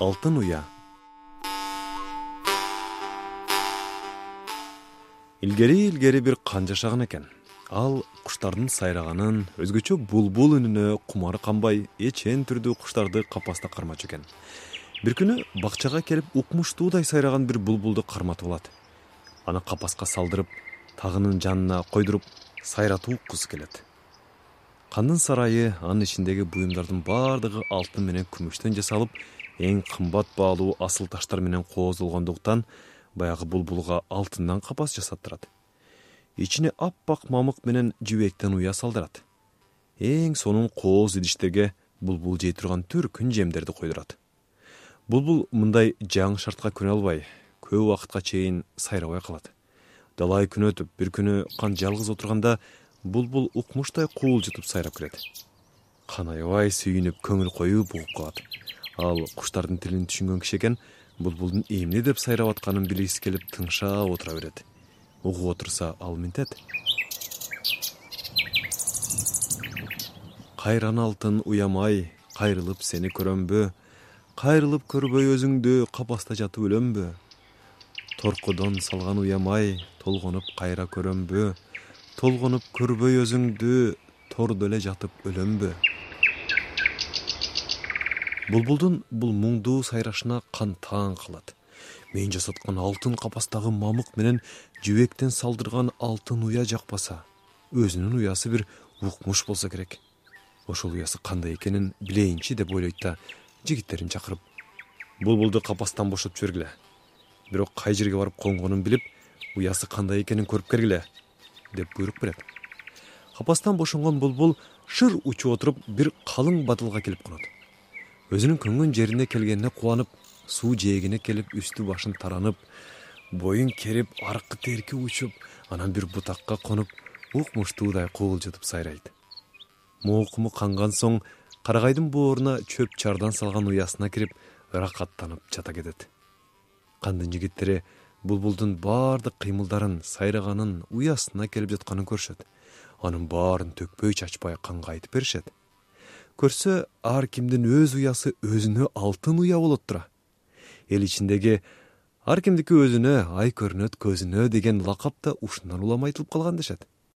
алтын уя. Илгери илгери бир кан жашаган экен. Ал куштардын сайраганын өзгөчө булбул үнүнө кумары канбай эчен түрдүү куштарды капаста кармачу экен. Бир күнү бакчага келип укмуштуудай сайраган бир булбулду карматып алат. Аны капаска салдырып тагынын жанына койдуруп сайратып уккусу келет. Кандын сарайы анын ичиндеги буюмдардын баардыгы алтын менен күмүштөн жасалып эң кымбат баалуу асыл таштар менен кооздолгондуктан баягы булбулга алтындан капас жасаттырат ичине аппак мамык менен жибектен уя салдырат. Эң сонун кооз идиштерге булбул жей турган түркүн жемдерди койдурат. Булбул мындай жаңы шартка көнө албай көп убакытка чейин сайрабай калат. Далай күн өтүп бир күнү кан жалгыз отурганда булбул укмуштай куулжутуп сайрап кирет кан аябай сүйүнүп көңүл коюп угуп калат ал куштардын тилин түшүнгөн киши экен булбулдун эмне деп сайрап атканын билгиси келип тыңшаап отура берет. Угуп отурса ал минтет. Кайран алтын уямай кайрылып сени көрөмбү. Кайрылып көрбөй өзүңдү капаста жатып өлөмбү. Торкудон салган уямай толгонуп кайра көрөмбү. Толгонуп көрбөй өзүңдү тордо эле жатып өлөмбү булбулдун бул муңдуу сайрашына кан таң калат. Мен жасаткан алтын капастагы мамык менен жибектен салдырган алтын уя жакпаса өзүнүн уясы бир укмуш болсо керек. Ошол уясы кандай экенин билейинчи деп ойлойт да жигиттерин чакырып булбулду капастан бошотуп жибергиле. Бирок кай жерге барып конгонун билип уясы кандай экенин көрүп келгиле деп буйрук берет. Капастан бошонгон булбул шыр учуп отуруп бир калың бадылга келип конот өзүнүн көнгөн жерине келгенине кубанып суу жээгине келип үстү башын таранып боюн керип аркы терки учуп анан бир бутакка конуп укмуштуудай куулжутуп сайрайт. Моокуму канган соң карагайдын бооруна чөп чардан салган уясына кирип ырахаттанып жата кетет. Кандын жигиттери булбулдун баардык кыймылдарын сайраганын уясына келип жатканын көрүшөт. Анын баарын төкпөй чачпай канга айтып беришет көрсө ар кимдин өз уясы өзүнө алтын уя болот тура. Эл ичиндеги ар кимдики өзүнө ай көрүнөт көзүнө деген лакап да ушундан улам айтылып калган дешет